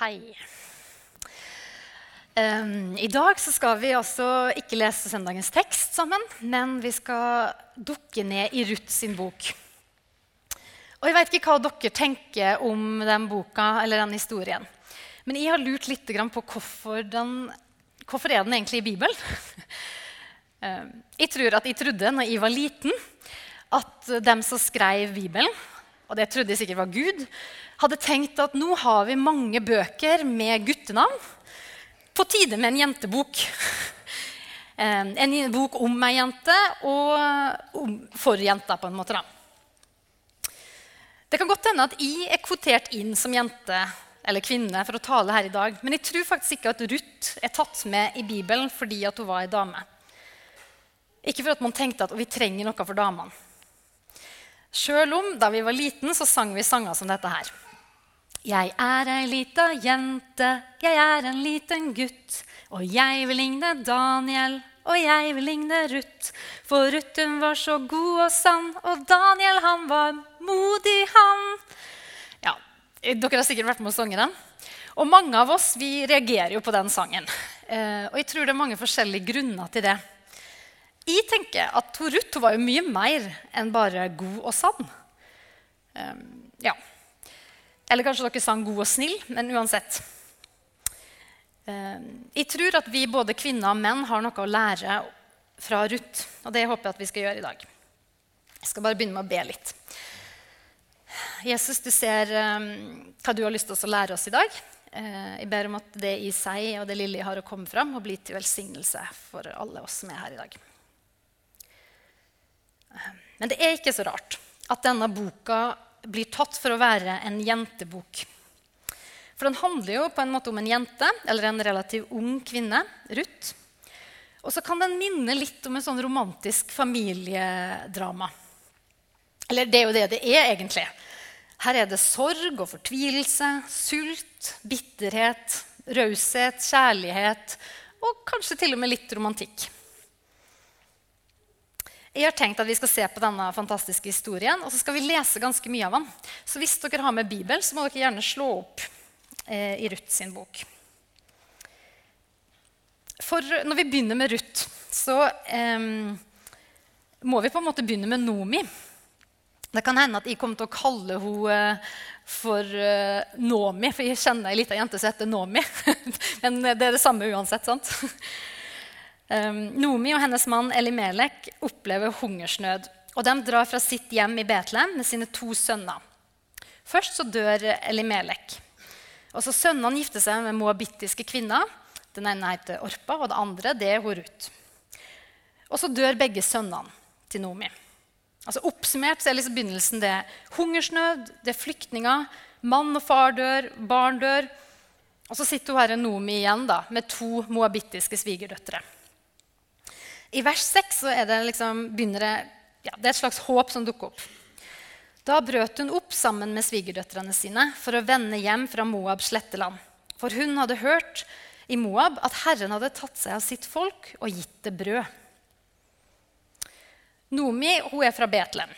Hei. Um, I dag skal vi altså ikke lese søndagens tekst sammen, men vi skal dukke ned i Ruth sin bok. Og Jeg vet ikke hva dere tenker om den boka eller den historien. Men jeg har lurt litt på hvorfor, den, hvorfor er den egentlig i Bibelen. jeg tror at jeg trodde når jeg var liten, at dem som skrev Bibelen, og det trodde jeg sikkert var Gud, hadde tenkt at nå har vi mange bøker med guttenavn. På tide med en jentebok. En bok om ei jente og for jenta, på en måte. da. Det kan godt hende at jeg er kvotert inn som jente eller kvinne for å tale her i dag. Men jeg tror faktisk ikke at Ruth er tatt med i Bibelen fordi hun var ei dame. Ikke for at man tenkte at vi trenger noe for damene. Sjøl om da vi var liten, så sang vi sanger som dette her. Jeg er ei lita jente, jeg er en liten gutt. Og jeg vil ligne Daniel, og jeg vil ligne Ruth. For Ruth hun var så god og sann, og Daniel han var modig, han. Ja, Dere har sikkert vært med å sange den. Og mange av oss vi reagerer jo på den sangen. Eh, og jeg tror det er mange forskjellige grunner til det. Jeg tenker at Ruth var jo mye mer enn bare god og sann. Um, ja. Eller kanskje dere sang 'god og snill', men uansett. Um, jeg tror at vi både kvinner og menn har noe å lære fra Ruth. Og det håper jeg at vi skal gjøre i dag. Jeg skal bare begynne med å be litt. Jesus, du ser um, hva du har lyst til å lære oss i dag. Uh, jeg ber om at det i seg og det lille jeg har å komme fram, må bli til velsignelse for alle oss som er her i dag. Men det er ikke så rart at denne boka blir tatt for å være en jentebok. For den handler jo på en måte om en jente, eller en relativt ung kvinne, Ruth. Og så kan den minne litt om en sånn romantisk familiedrama. Eller det er jo det det er, egentlig. Her er det sorg og fortvilelse, sult, bitterhet, raushet, kjærlighet og kanskje til og med litt romantikk. Jeg har tenkt at Vi skal se på denne fantastiske historien og så skal vi lese ganske mye av den. Så hvis dere har med Bibel, så må dere gjerne slå opp eh, i Ruth sin bok. For når vi begynner med Ruth, så eh, må vi på en måte begynne med Nomi. Det kan hende at jeg kommer til å kalle henne eh, for uh, Nomi, for jeg kjenner ei lita jente som heter Nomi. Men det er det samme uansett. sant? Um, Nomi og hennes mann Elimelek opplever hungersnød. og De drar fra sitt hjem i Betlehem med sine to sønner. Først så dør Elimelek. Og så Sønnene gifter seg med moabittiske kvinner. Den ene heter Orpa, og det andre det er Horut. Og så dør begge sønnene til Nomi. Altså Oppsummert så er liksom begynnelsen det hungersnød, det er flyktninger. Mann og far dør, barn dør. Og så sitter hun her Nomi igjen da, med to moabittiske svigerdøtre. I vers 6 er det, liksom, det, ja, det er et slags håp som dukker opp. Da brøt hun opp sammen med svigerdøtrene sine for å vende hjem fra Moabs sletteland. For hun hadde hørt i Moab at Herren hadde tatt seg av sitt folk og gitt det brød. Nomi hun er fra Betlehem.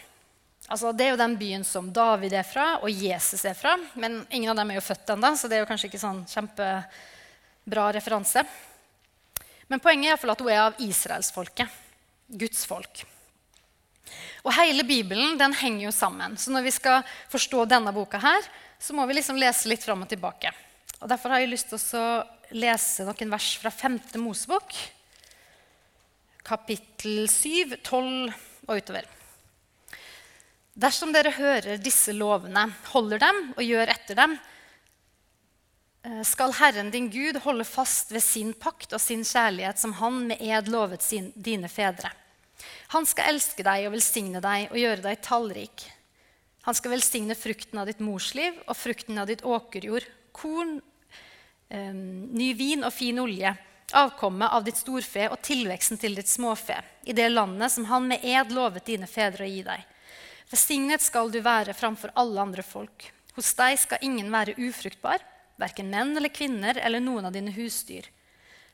Altså, det er jo den byen som David er fra, og Jesus er fra. Men ingen av dem er jo født ennå, så det er jo kanskje ikke sånn kjempebra referanse. Men poenget er at hun er av israelsfolket. Guds folk. Og Hele Bibelen den henger jo sammen. Så når vi skal forstå denne boka, her, så må vi liksom lese litt fram og tilbake. Og Derfor har jeg lyst til å lese noen vers fra 5. Mosebok, kapittel 7, 12 og utover. Dersom dere hører disse lovene, holder dem og gjør etter dem, skal Herren din Gud holde fast ved sin pakt og sin kjærlighet som han med ed lovet sin, dine fedre. Han skal elske deg og velsigne deg og gjøre deg tallrik. Han skal velsigne frukten av ditt morsliv og frukten av ditt åkerjord, korn, eh, ny vin og fin olje, avkommet av ditt storfe og tilveksten til ditt småfe, i det landet som han med ed lovet dine fedre å gi deg. Velsignet skal du være framfor alle andre folk. Hos deg skal ingen være ufruktbar verken menn eller kvinner eller noen av dine husdyr.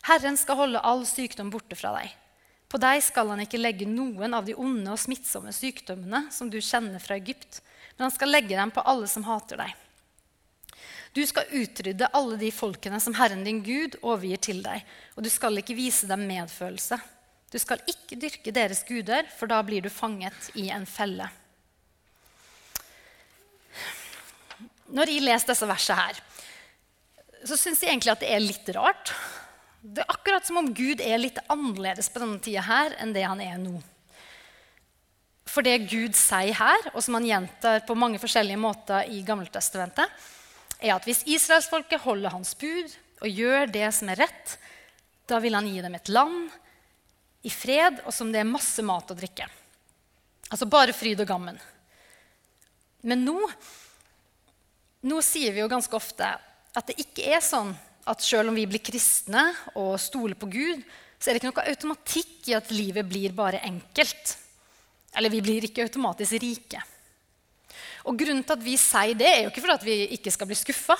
Herren skal holde all sykdom borte fra deg. På deg skal han ikke legge noen av de onde og smittsomme sykdommene som du kjenner fra Egypt, men han skal legge dem på alle som hater deg. Du skal utrydde alle de folkene som Herren din Gud overgir til deg, og du skal ikke vise dem medfølelse. Du skal ikke dyrke deres guder, for da blir du fanget i en felle. Når jeg leser disse versene her, så syns jeg egentlig at det er litt rart. Det er akkurat som om Gud er litt annerledes på denne tida her enn det han er nå. For det Gud sier her, og som han gjentar på mange forskjellige måter i Gammeltestamentet, er at hvis israelsfolket holder hans bud og gjør det som er rett, da vil han gi dem et land i fred, og som det er masse mat og drikke. Altså bare fryd og gammen. Men nå, nå sier vi jo ganske ofte at det ikke er sånn at selv om vi blir kristne og stoler på Gud, så er det ikke noe automatikk i at livet blir bare enkelt. Eller vi blir ikke automatisk rike. Og Grunnen til at vi sier det, er jo ikke for at vi ikke skal bli skuffa,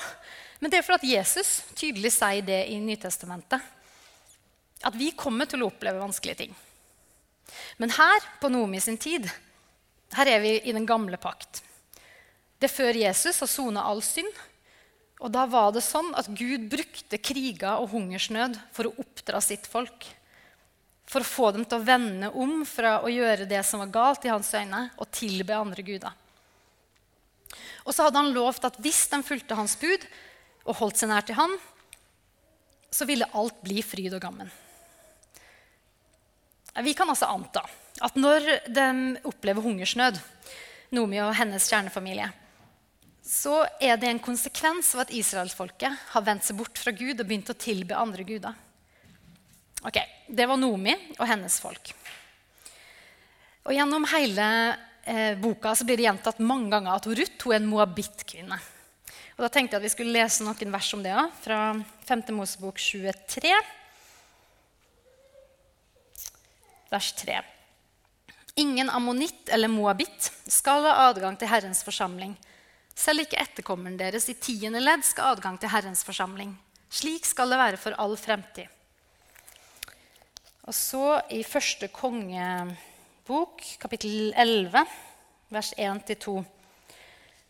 men det er for at Jesus tydelig sier det i Nytestamentet. At vi kommer til å oppleve vanskelige ting. Men her, på Noomi sin tid, her er vi i den gamle pakt. Det er før Jesus har sona all synd. Og da var det sånn at Gud brukte kriger og hungersnød for å oppdra sitt folk. For å få dem til å vende om fra å gjøre det som var galt i hans øyne, og tilbe andre guder. Og så hadde han lovt at hvis de fulgte hans bud og holdt seg nær til han, så ville alt bli fryd og gammen. Vi kan altså anta at når de opplever hungersnød, Nomi og hennes kjernefamilie, så er det en konsekvens av at israelsfolket har vendt seg bort fra Gud og begynt å tilbe andre guder. Ok, Det var Nomi og hennes folk. Og Gjennom hele eh, boka så blir det gjentatt mange ganger at Ruth hun er en moabittkvinne. Og Da tenkte jeg at vi skulle lese noen vers om det òg, fra 5. Mosebok 23, vers 3. Ingen ammonitt eller moabitt skal ha adgang til Herrens forsamling selv ikke etterkommeren deres i tiende ledd skal adgang til Herrens forsamling. Slik skal det være for all fremtid. Og så i første kongebok, kapittel 11, vers 1-2.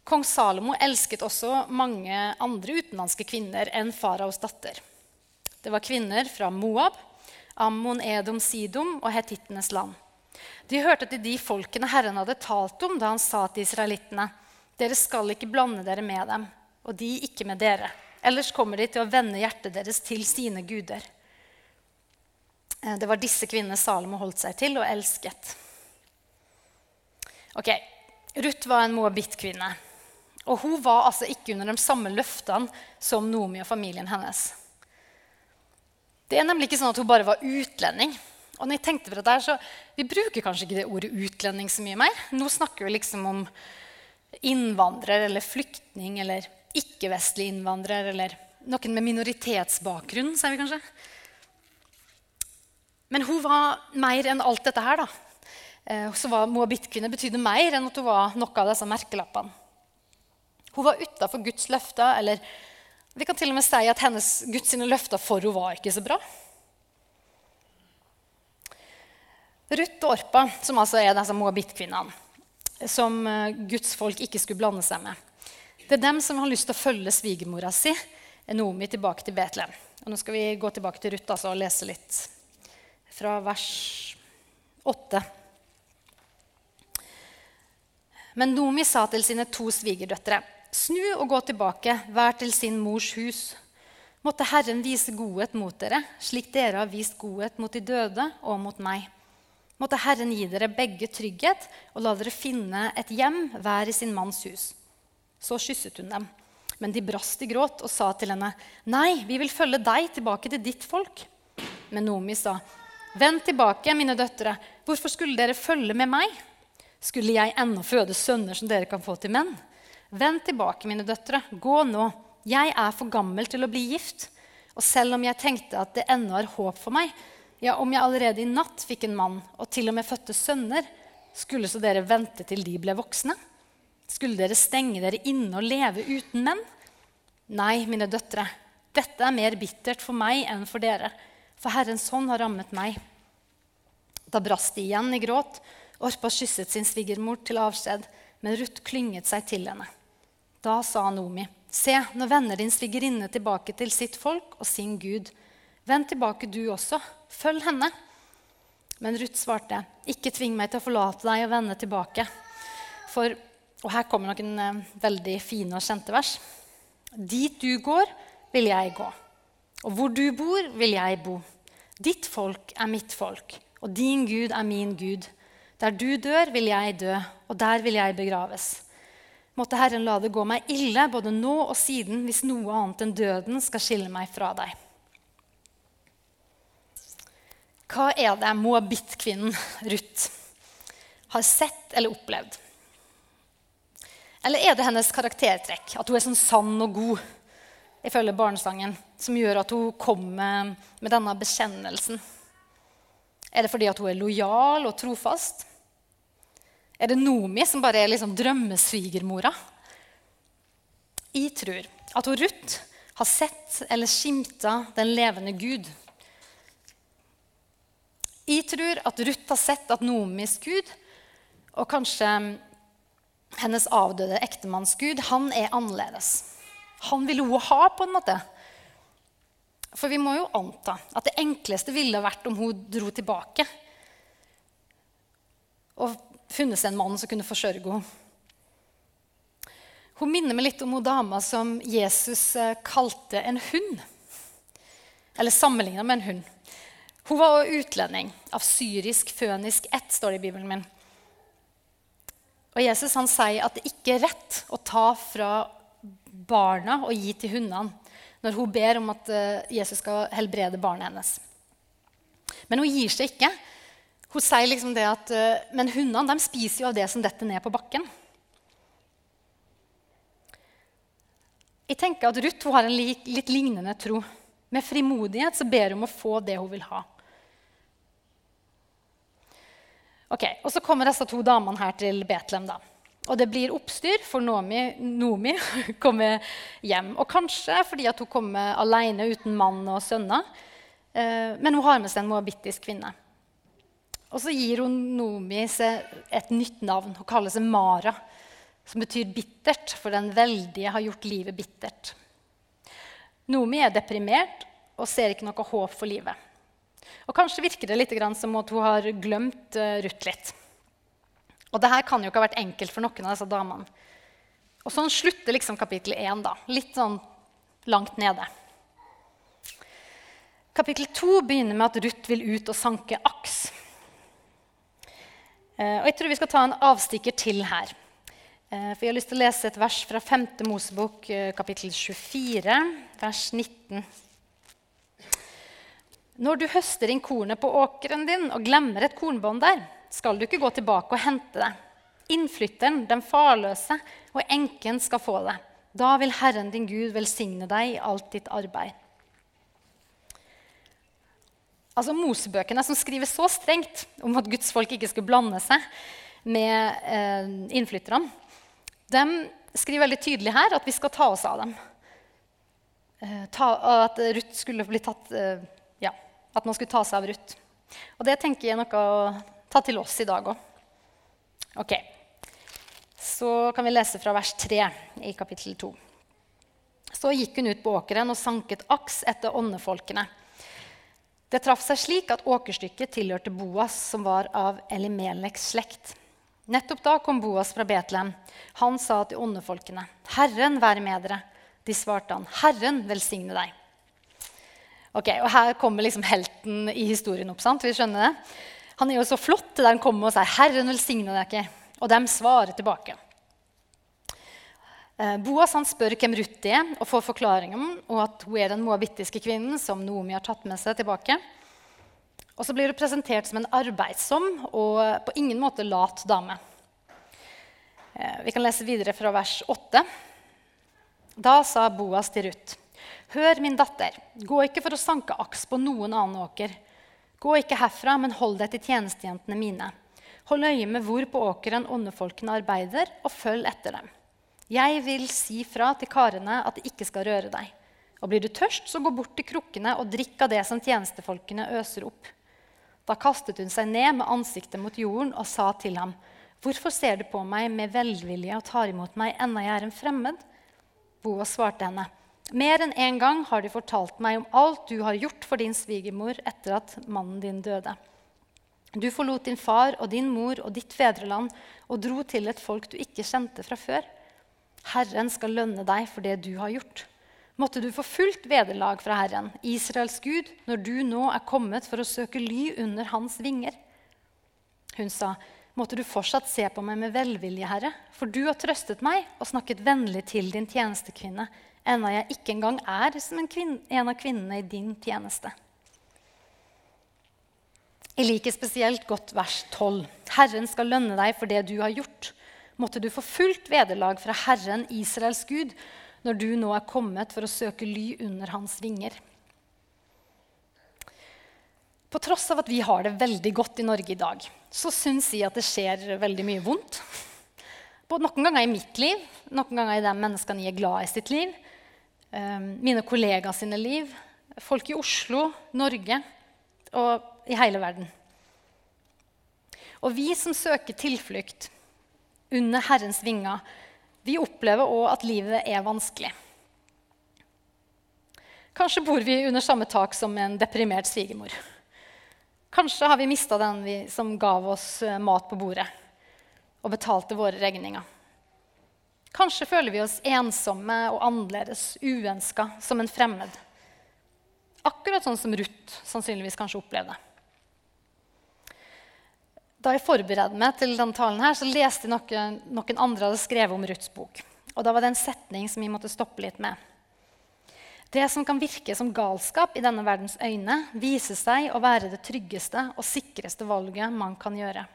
Kong Salomo elsket også mange andre utenlandske kvinner enn faraos datter. Det var kvinner fra Moab, Ammon, Edom, Sidom og hetittenes land. De hørte til de folkene Herren hadde talt om da han sa til israelittene:" Dere skal ikke blande dere med dem, og de ikke med dere. Ellers kommer de til å vende hjertet deres til sine guder. Eh, det var disse kvinnene Salomo holdt seg til og elsket. Ok, Ruth var en moabit-kvinne. Og hun var altså ikke under de samme løftene som Nomi og familien hennes. Det er nemlig ikke sånn at hun bare var utlending. Og når jeg tenkte på dette, så Vi bruker kanskje ikke det ordet utlending så mye mer. Nå snakker vi liksom om innvandrer eller flyktning eller ikke-vestlig innvandrer eller noen med minoritetsbakgrunn, sier vi kanskje. Men hun var mer enn alt dette her. da. Eh, så var Moabit-kvinne betydde mer enn at hun var noe av disse merkelappene. Hun var utafor Guds løfter, eller vi kan til og med si at hennes Guds løfter for henne var ikke så bra. Ruth og Orpa, som altså er disse Moabit-kvinnene, som eh, Guds folk ikke skulle blande seg med. Det er dem som har lyst til å følge svigermora si, Nomi, tilbake til Betlehem. Og nå skal vi gå tilbake til Ruth altså, og lese litt fra vers 8. Men Nomi sa til sine to svigerdøtre.: Snu og gå tilbake, hver til sin mors hus. Måtte Herren vise godhet mot dere, slik dere har vist godhet mot de døde og mot meg. Måtte Herren gi dere begge trygghet og la dere finne et hjem hver i sin manns hus. Så kysset hun dem. Men de brast i gråt og sa til henne, Nei, vi vil følge deg tilbake til ditt folk. Men Nomi sa, Vend tilbake, mine døtre. Hvorfor skulle dere følge med meg? Skulle jeg ennå føde sønner som dere kan få til menn? Vend tilbake, mine døtre. Gå nå. Jeg er for gammel til å bli gift. Og selv om jeg tenkte at det ennå er håp for meg, ja, om jeg allerede i natt fikk en mann og til og med fødte sønner, skulle så dere vente til de ble voksne? Skulle dere stenge dere inne og leve uten menn? Nei, mine døtre, dette er mer bittert for meg enn for dere, for Herrens hånd har rammet meg. Da brast de igjen i gråt. Orpa kysset sin svigermor til avskjed, men Ruth klynget seg til henne. Da sa Nomi, Se, nå vender din svigerinne tilbake til sitt folk og sin Gud. Vend tilbake, du også. Følg henne. Men Ruth svarte, ikke tving meg til å forlate deg og vende tilbake. For, og her kommer noen eh, veldig fine og kjente vers. Dit du går, vil jeg gå. Og hvor du bor, vil jeg bo. Ditt folk er mitt folk, og din Gud er min Gud. Der du dør, vil jeg dø, og der vil jeg begraves. Måtte Herren la det gå meg ille både nå og siden hvis noe annet enn døden skal skille meg fra deg. Hva er det moabittkvinnen Ruth har sett eller opplevd? Eller er det hennes karaktertrekk, at hun er sånn sann og god, ifølge barnesangen, som gjør at hun kommer med denne bekjennelsen? Er det fordi at hun er lojal og trofast? Er det Nomi som bare er liksom drømmesvigermora? Jeg tror at hun Ruth har sett eller skimta den levende Gud. Jeg tror at Ruth har sett at Nomis Gud, og kanskje hennes avdøde ektemanns Gud, han er annerledes. Han ville hun ha, på en måte. For vi må jo anta at det enkleste ville vært om hun dro tilbake. Og funnet seg en mann som kunne forsørge henne. Hun minner meg litt om hun dama som Jesus eh, kalte en hund. Eller sammenligna med en hund. Hun var utlending av syrisk fønisk ett, står det i Bibelen min. Og Jesus han sier at det ikke er rett å ta fra barna og gi til hundene når hun ber om at eh, Jesus skal helbrede barnet hennes. Men hun gir seg ikke. Hun sier liksom det at eh, Men hundene de spiser jo av det som detter ned på bakken. Jeg tenker at Ruth har en litt lignende tro. Med frimodighet så ber hun om å få det hun vil ha. Ok, Og så kommer disse to damene her til Betlehem. da. Og det blir oppstyr, for Nomi, Nomi kommer hjem. Og kanskje fordi at hun kommer alene uten mann og sønner. Eh, men hun har med seg en moabittisk kvinne. Og så gir hun Nomi seg et nytt navn. Hun kaller seg Mara, som betyr bittert, for den veldige har gjort livet bittert. Nomi er deprimert og ser ikke noe håp for livet. Og Kanskje virker det litt som at hun har glemt uh, Ruth litt. Og det her kan jo ikke ha vært enkelt for noen av disse damene. Og sånn slutter liksom kapittel 1, da. Litt sånn langt nede. Kapittel 2 begynner med at Ruth vil ut og sanke aks. Eh, og jeg tror vi skal ta en avstikker til her. Eh, for jeg har lyst til å lese et vers fra 5. Mosebok, eh, kapittel 24, vers 19. Når du høster inn kornet på åkeren din og glemmer et kornbånd der, skal du ikke gå tilbake og hente det. Innflytteren, den farløse og enken skal få det. Da vil Herren din Gud velsigne deg i alt ditt arbeid altså Mosebøkene, som skriver så strengt om at Guds folk ikke skulle blande seg med eh, innflytterne, de skriver veldig tydelig her at vi skal ta oss av dem. Eh, ta, at Ruth skulle bli tatt eh, at man skulle ta seg av Ruth. Og det tenker jeg er noe å ta til oss i dag òg. Ok. Så kan vi lese fra vers 3 i kapittel 2. Så gikk hun ut på åkeren og sanket aks etter åndefolkene. Det traff seg slik at åkerstykket tilhørte Boas, som var av Elimeleks slekt. Nettopp da kom Boas fra Betlehem. Han sa til åndefolkene, 'Herren være med dere.' De svarte han, 'Herren velsigne deg.' Ok, og Her kommer liksom helten i historien opp. sant? Vi skjønner det. Han er jo så flott der han kommer og sier, 'Herren velsigne ikke.' Og de svarer tilbake. Eh, Boas han spør hvem Ruth er, og får forklaringen om at hun er den moabittiske kvinnen som Noomi har tatt med seg tilbake. Og så blir hun presentert som en arbeidsom og på ingen måte lat dame. Eh, vi kan lese videre fra vers 8. Da sa Boas til Ruth.: Hør, min datter, gå ikke for å sanke aks på noen annen åker. Gå ikke herfra, men hold deg til tjenestejentene mine. Hold øye med hvor på åkeren åndefolkene arbeider, og følg etter dem. Jeg vil si fra til karene at de ikke skal røre deg. Og blir du tørst, så gå bort til krukkene og drikk av det som tjenestefolkene øser opp. Da kastet hun seg ned med ansiktet mot jorden og sa til ham, Hvorfor ser du på meg med velvilje og tar imot meg enda jeg er en fremmed? Boas svarte henne. Mer enn én en gang har de fortalt meg om alt du har gjort for din svigermor etter at mannen din døde. Du forlot din far og din mor og ditt fedreland og dro til et folk du ikke kjente fra før. Herren skal lønne deg for det du har gjort. Måtte du få fullt vederlag fra Herren, Israels Gud, når du nå er kommet for å søke ly under hans vinger. Hun sa, Måtte du fortsatt se på meg med velvilje, Herre, for du har trøstet meg og snakket vennlig til din tjenestekvinne, enda jeg ikke engang er som en, kvinne, en av kvinnene i din tjeneste. Jeg liker spesielt godt vers 12. Herren skal lønne deg for det du har gjort. Måtte du få fullt vederlag fra Herren, Israels Gud, når du nå er kommet for å søke ly under hans vinger. På tross av at vi har det veldig godt i Norge i dag, så syns jeg at det skjer veldig mye vondt. Både noen ganger i mitt liv, noen ganger i de menneskene jeg er glad i sitt liv. Ehm, mine kollegaer sine liv. Folk i Oslo, Norge og i hele verden. Og vi som søker tilflukt under Herrens vinger, vi opplever òg at livet er vanskelig. Kanskje bor vi under samme tak som en deprimert svigermor. Kanskje har vi mista den vi, som gav oss eh, mat på bordet og betalte våre regninger. Kanskje føler vi oss ensomme og annerledes, uønska, som en fremmed. Akkurat sånn som Ruth sannsynligvis kanskje opplevde. Da jeg forberedte meg til denne talen, her, så leste jeg noen, noen andre hadde skrevet om Ruths bok. Og Da var det en setning som jeg måtte stoppe litt med. Det som kan virke som galskap i denne verdens øyne, viser seg å være det tryggeste og sikreste valget man kan gjøre.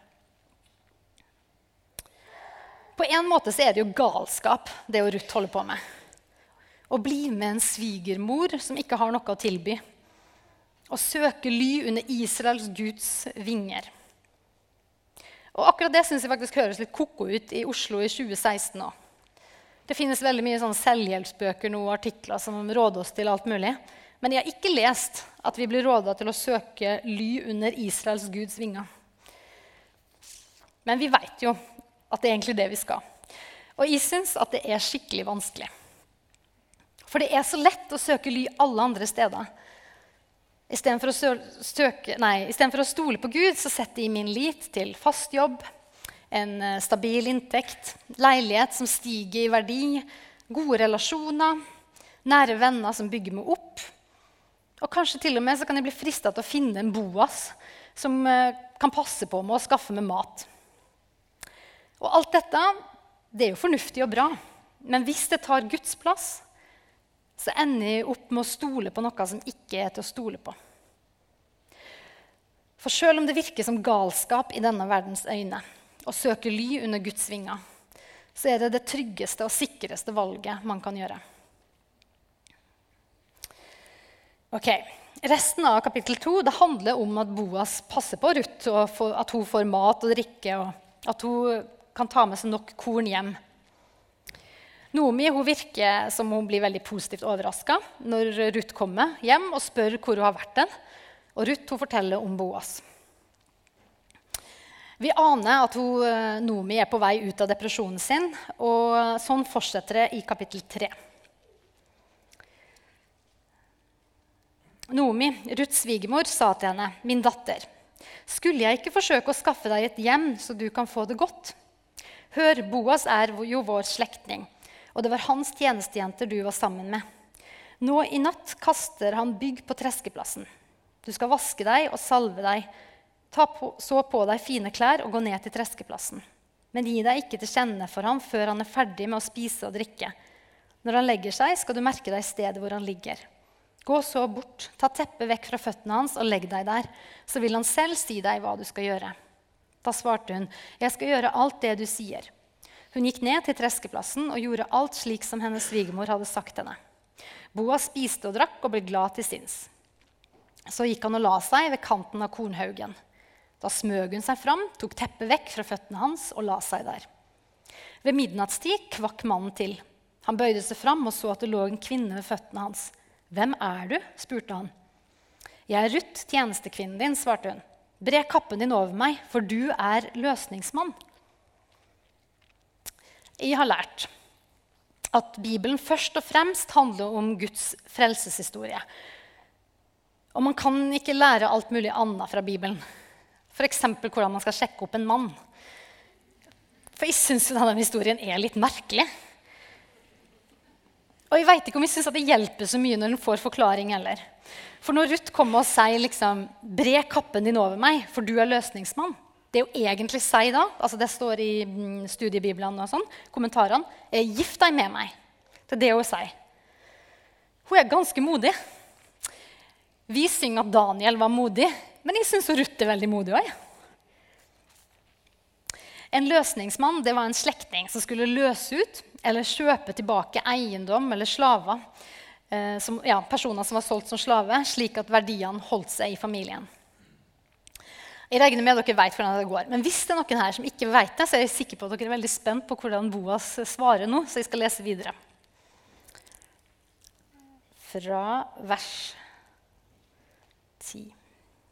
På en måte så er det jo galskap, det å Ruth holder på med. Å bli med en svigermor som ikke har noe å tilby. Å søke ly under Israels Guds vinger. Og akkurat det syns jeg faktisk høres litt ko-ko ut i Oslo i 2016 òg. Det finnes veldig mye sånn selvhjelpsbøker nå, artikler som råder oss til alt mulig. Men jeg har ikke lest at vi blir råda til å søke ly under Israels Guds vinger. Men vi veit jo at det er egentlig det vi skal. Og jeg syns at det er skikkelig vanskelig. For det er så lett å søke ly alle andre steder. Istedenfor å, søke, nei, å stole på Gud så setter jeg min lit til fast jobb, en eh, stabil inntekt, leilighet som stiger i verdi, gode relasjoner, nære venner som bygger meg opp. Og kanskje til og med så kan jeg bli frista til å finne en Boas som eh, kan passe på meg og skaffe meg mat. Og alt dette det er jo fornuftig og bra. Men hvis det tar Guds plass, så ender jeg opp med å stole på noe som ikke er til å stole på. For selv om det virker som galskap i denne verdens øyne, og søke ly under Guds vinger, så er det det tryggeste og sikreste valget man kan gjøre. Ok, Resten av kapittel 2 handler om at Boas passer på Ruth, og at hun får mat og drikke, og at hun kan ta med seg nok korn hjem. Noomi virker som hun blir veldig positivt overraska når Ruth kommer hjem og spør hvor hun har vært. den. Og Ruth forteller om Boas. Vi aner at hun, Noomi Nomi er på vei ut av depresjonen sin, og sånn fortsetter det i kapittel 3. Nomi, Ruths svigermor, sa til henne, 'Min datter, skulle jeg ikke forsøke å skaffe deg et hjem så du kan få det godt?' Hør, Boas er jo vår slektning, og det var hans tjenestejenter du var sammen med. Nå i natt kaster han bygg på treskeplassen. Du skal vaske deg og salve deg Ta på, så på deg fine klær og gå ned til treskeplassen. Men gi deg ikke til kjenne for ham før han er ferdig med å spise og drikke. Når han legger seg, skal du merke deg stedet hvor han ligger. Gå så bort, ta teppet vekk fra føttene hans og legg deg der. Så vil han selv si deg hva du skal gjøre. Da svarte hun, jeg skal gjøre alt det du sier. Hun gikk ned til treskeplassen og gjorde alt slik som hennes svigermor hadde sagt henne. Boas spiste og drakk og ble glad til sinns. Så gikk han og la seg ved kanten av kornhaugen. Da smøg hun seg fram, tok teppet vekk fra føttene hans og la seg der. Ved midnattstid kvakk mannen til. Han bøyde seg fram og så at det lå en kvinne ved føttene hans. 'Hvem er du?' spurte han. 'Jeg er Ruth, tjenestekvinnen din', svarte hun. 'Bre kappen din over meg, for du er løsningsmann.' Jeg har lært at Bibelen først og fremst handler om Guds frelseshistorie. Og man kan ikke lære alt mulig annet fra Bibelen. F.eks. hvordan man skal sjekke opp en mann. For jeg syns denne historien er litt merkelig. Og jeg veit ikke om jeg syns det hjelper så mye når en får forklaring heller. For når Ruth kommer og sier liksom, 'Bre kappen din over meg, for du er løsningsmann', det er jo egentlig sier da, altså det står i mm, studiebiblene og sånn, kommentarene, er 'gift deg med meg'. Det er det hun sier. Hun er ganske modig. Vi synger at Daniel var modig, men jeg syns Ruth er veldig modig òg. En løsningsmann det var en slektning som skulle løse ut eller kjøpe tilbake eiendom eller slaver. Eh, som, ja, personer som var solgt som slave, slik at verdiene holdt seg i familien. Jeg regner med at dere vet hvordan det går. Men hvis det er noen her som ikke vet det, så er jeg sikker på at dere er veldig spent på hvordan Boas svarer nå, så jeg skal lese videre. Fra vers 10.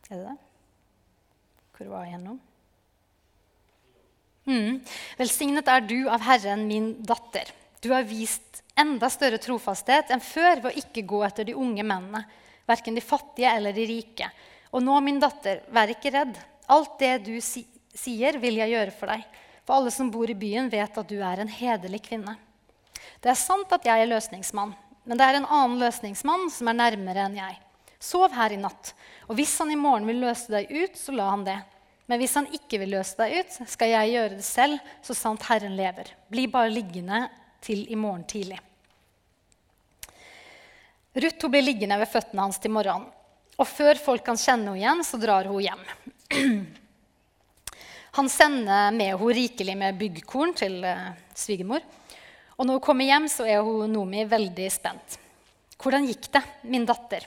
Er det det? Hvor var jeg nå? Mm. Velsignet er du av Herren, min datter. Du har vist enda større trofasthet enn før ved å ikke gå etter de unge mennene, verken de fattige eller de rike. Og nå, min datter, vær ikke redd. Alt det du si sier, vil jeg gjøre for deg. For alle som bor i byen, vet at du er en hederlig kvinne. Det er sant at jeg er løsningsmann, men det er en annen løsningsmann som er nærmere enn jeg. Sov her i natt, og hvis han i morgen vil løse deg ut, så la han det. Men hvis han ikke vil løse deg ut, skal jeg gjøre det selv, så sant Herren lever. Bli bare liggende til i morgen tidlig. Ruth blir liggende ved føttene hans til morgenen. Og før folk kan kjenne henne igjen, så drar hun hjem. Han sender med henne rikelig med byggkorn til uh, svigermor. Og når hun kommer hjem, så er hun Nomi veldig spent. 'Hvordan gikk det, min datter?'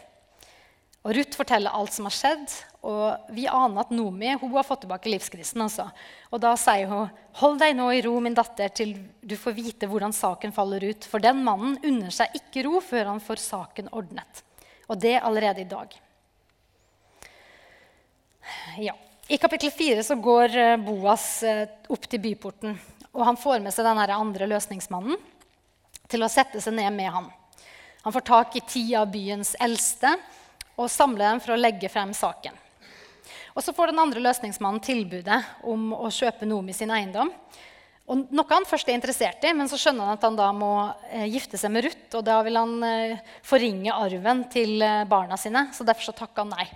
Og Ruth forteller alt som har skjedd, og vi aner at Nomi hun har fått tilbake livskrisen. Altså. Og da sier hun, 'Hold deg nå i ro, min datter, til du får vite hvordan saken faller ut.' For den mannen unner seg ikke ro før han får saken ordnet. Og det allerede i dag. Ja. I kapittel 4 så går eh, Boas eh, opp til byporten. Og han får med seg den andre løsningsmannen til å sette seg ned med ham. Han får tak i ti av byens eldste og samler dem for å legge frem saken. Og Så får den andre løsningsmannen tilbudet om å kjøpe Nomi sin eiendom. Og noe han først er interessert i, men så skjønner han at han da må eh, gifte seg med Ruth. Og da vil han eh, forringe arven til eh, barna sine, så derfor så takker han nei.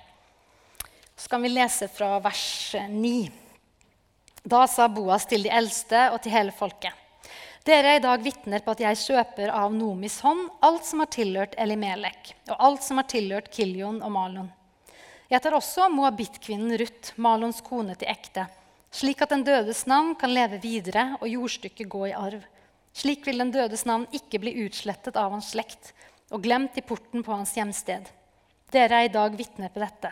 Så kan vi lese fra vers 9. Da sa Boas til de eldste og til hele folket. Dere er i dag vitner på at jeg kjøper av Nomis hånd alt som har tilhørt Elimelek, og alt som har tilhørt Kiljon og Malon. Jeg tar også moabittkvinnen Ruth, Malons kone, til ekte, slik at den dødes navn kan leve videre og jordstykket gå i arv. Slik vil den dødes navn ikke bli utslettet av hans slekt og glemt i porten på hans hjemsted. Dere er i dag vitner på dette.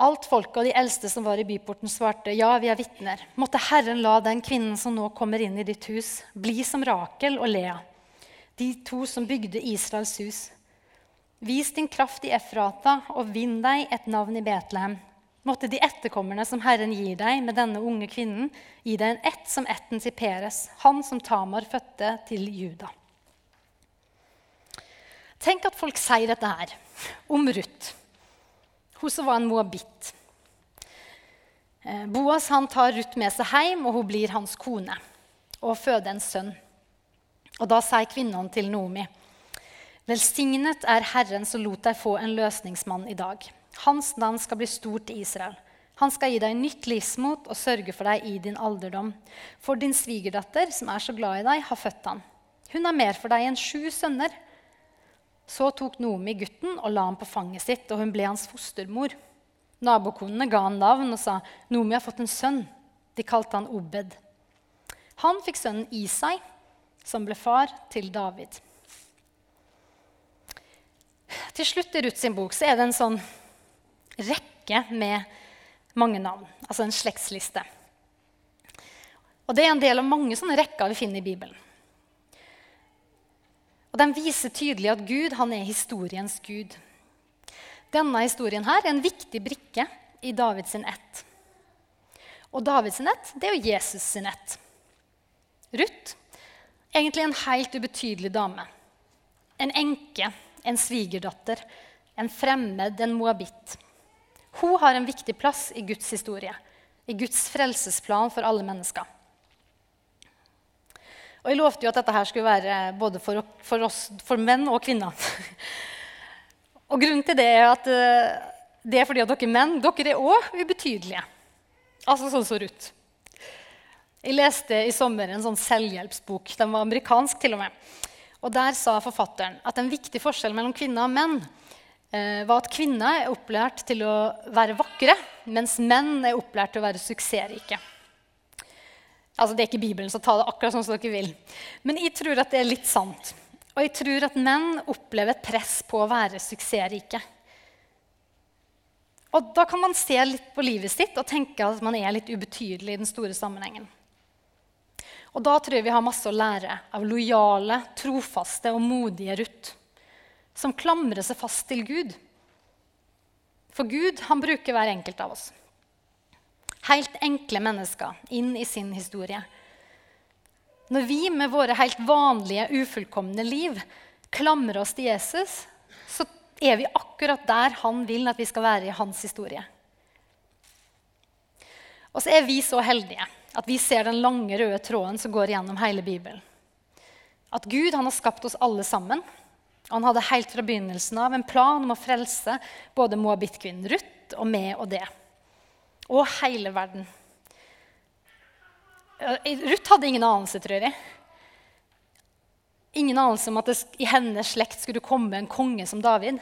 Alt folket og de eldste som var i byporten, svarte, ja, vi er vitner. Måtte Herren la den kvinnen som nå kommer inn i ditt hus, bli som Rakel og Lea, de to som bygde Israels hus. Vis din kraft i Efrata og vinn deg et navn i Betlehem. Måtte de etterkommerne som Herren gir deg med denne unge kvinnen, gi deg en ett som etten til Peres, han som Tamar fødte til Juda. Tenk at folk sier dette her om Ruth. Hun som var en moabitt. Eh, Boas han tar Ruth med seg hjem, og hun blir hans kone og føder en sønn. Og Da sier kvinnen til Nomi.: Velsignet er Herren som lot deg få en løsningsmann i dag. Hans navn skal bli stort i Israel. Han skal gi deg nytt livsmot og sørge for deg i din alderdom. For din svigerdatter, som er så glad i deg, har født han. Hun er mer for deg enn sju sønner. Så tok Nomi gutten og la ham på fanget sitt, og hun ble hans fostermor. Nabokonene ga han navn og sa, 'Nomi har fått en sønn.' De kalte han Obed. Han fikk sønnen Isai, som ble far til David. Til slutt i Ruth sin bok så er det en sånn rekke med mange navn, altså en slektsliste. Og Det er en del av mange sånne rekker vi finner i Bibelen. Og De viser tydelig at Gud han er historiens gud. Denne historien her er en viktig brikke i Davids ett. Og Davids ett er jo Jesus sin ett. Ruth Egentlig en helt ubetydelig dame. En enke, en svigerdatter, en fremmed, en moabitt. Hun har en viktig plass i Guds historie, i Guds frelsesplan for alle mennesker. Og Jeg lovte jo at dette her skulle være både for, for oss, for menn og kvinner. og Grunnen til det er at eh, det er fordi at dere menn dere er òg ubetydelige. Altså sånn som Ruth. Jeg leste i sommer en sånn selvhjelpsbok. Den var amerikansk til og med. Og Der sa forfatteren at en viktig forskjell mellom kvinner og menn eh, var at kvinner er opplært til å være vakre, mens menn er opplært til å være suksessrike. Altså, det er ikke Bibelen, så ta det akkurat sånn som dere vil. Men jeg tror at det er litt sant. Og jeg tror at menn opplever et press på å være suksessrike. Og da kan man se litt på livet sitt og tenke at man er litt ubetydelig i den store sammenhengen. Og da tror jeg vi har masse å lære av lojale, trofaste og modige Ruth, som klamrer seg fast til Gud. For Gud han bruker hver enkelt av oss. Helt enkle mennesker inn i sin historie. Når vi med våre helt vanlige, ufullkomne liv klamrer oss til Jesus, så er vi akkurat der han vil at vi skal være i hans historie. Og så er vi så heldige at vi ser den lange, røde tråden som går gjennom hele Bibelen. At Gud har skapt oss alle sammen. Han hadde helt fra begynnelsen av en plan om å frelse både moabit-kvinnen Ruth og meg og det. Og hele verden. Ruth hadde ingen anelse, tror jeg. Ingen anelse om at det i hennes slekt skulle komme en konge som David.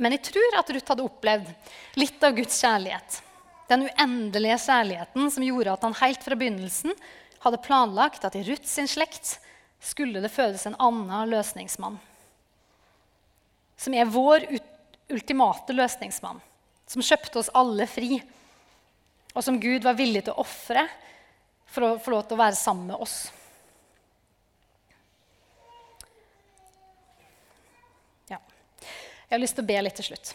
Men jeg tror at Ruth hadde opplevd litt av Guds kjærlighet. Den uendelige kjærligheten som gjorde at han helt fra begynnelsen hadde planlagt at i Ruth sin slekt skulle det fødes en annen løsningsmann. Som er vår ultimate løsningsmann. Som kjøpte oss alle fri. Og som Gud var villig til å ofre for å få lov til å være sammen med oss. Jeg har lyst til å be litt til slutt.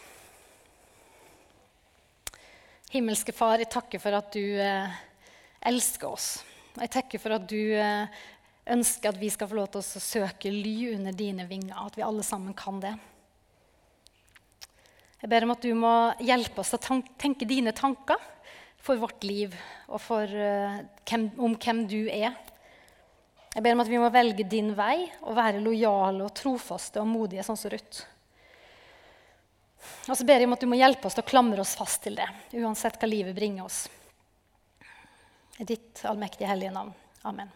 Himmelske Far, jeg takker for at du eh, elsker oss. Jeg takker for at du eh, ønsker at vi skal få lov til å søke ly under dine vinger. At vi alle sammen kan det. Jeg ber om at du må hjelpe oss å tenke dine tanker for vårt liv og for, eh, hvem, om hvem du er. Jeg ber om at vi må velge din vei og være lojale og trofaste og modige, sånn som Ruth. Og så ber jeg om at du må hjelpe oss til å klamre oss fast til det, uansett hva livet bringer oss. I ditt allmektige hellige navn. Amen.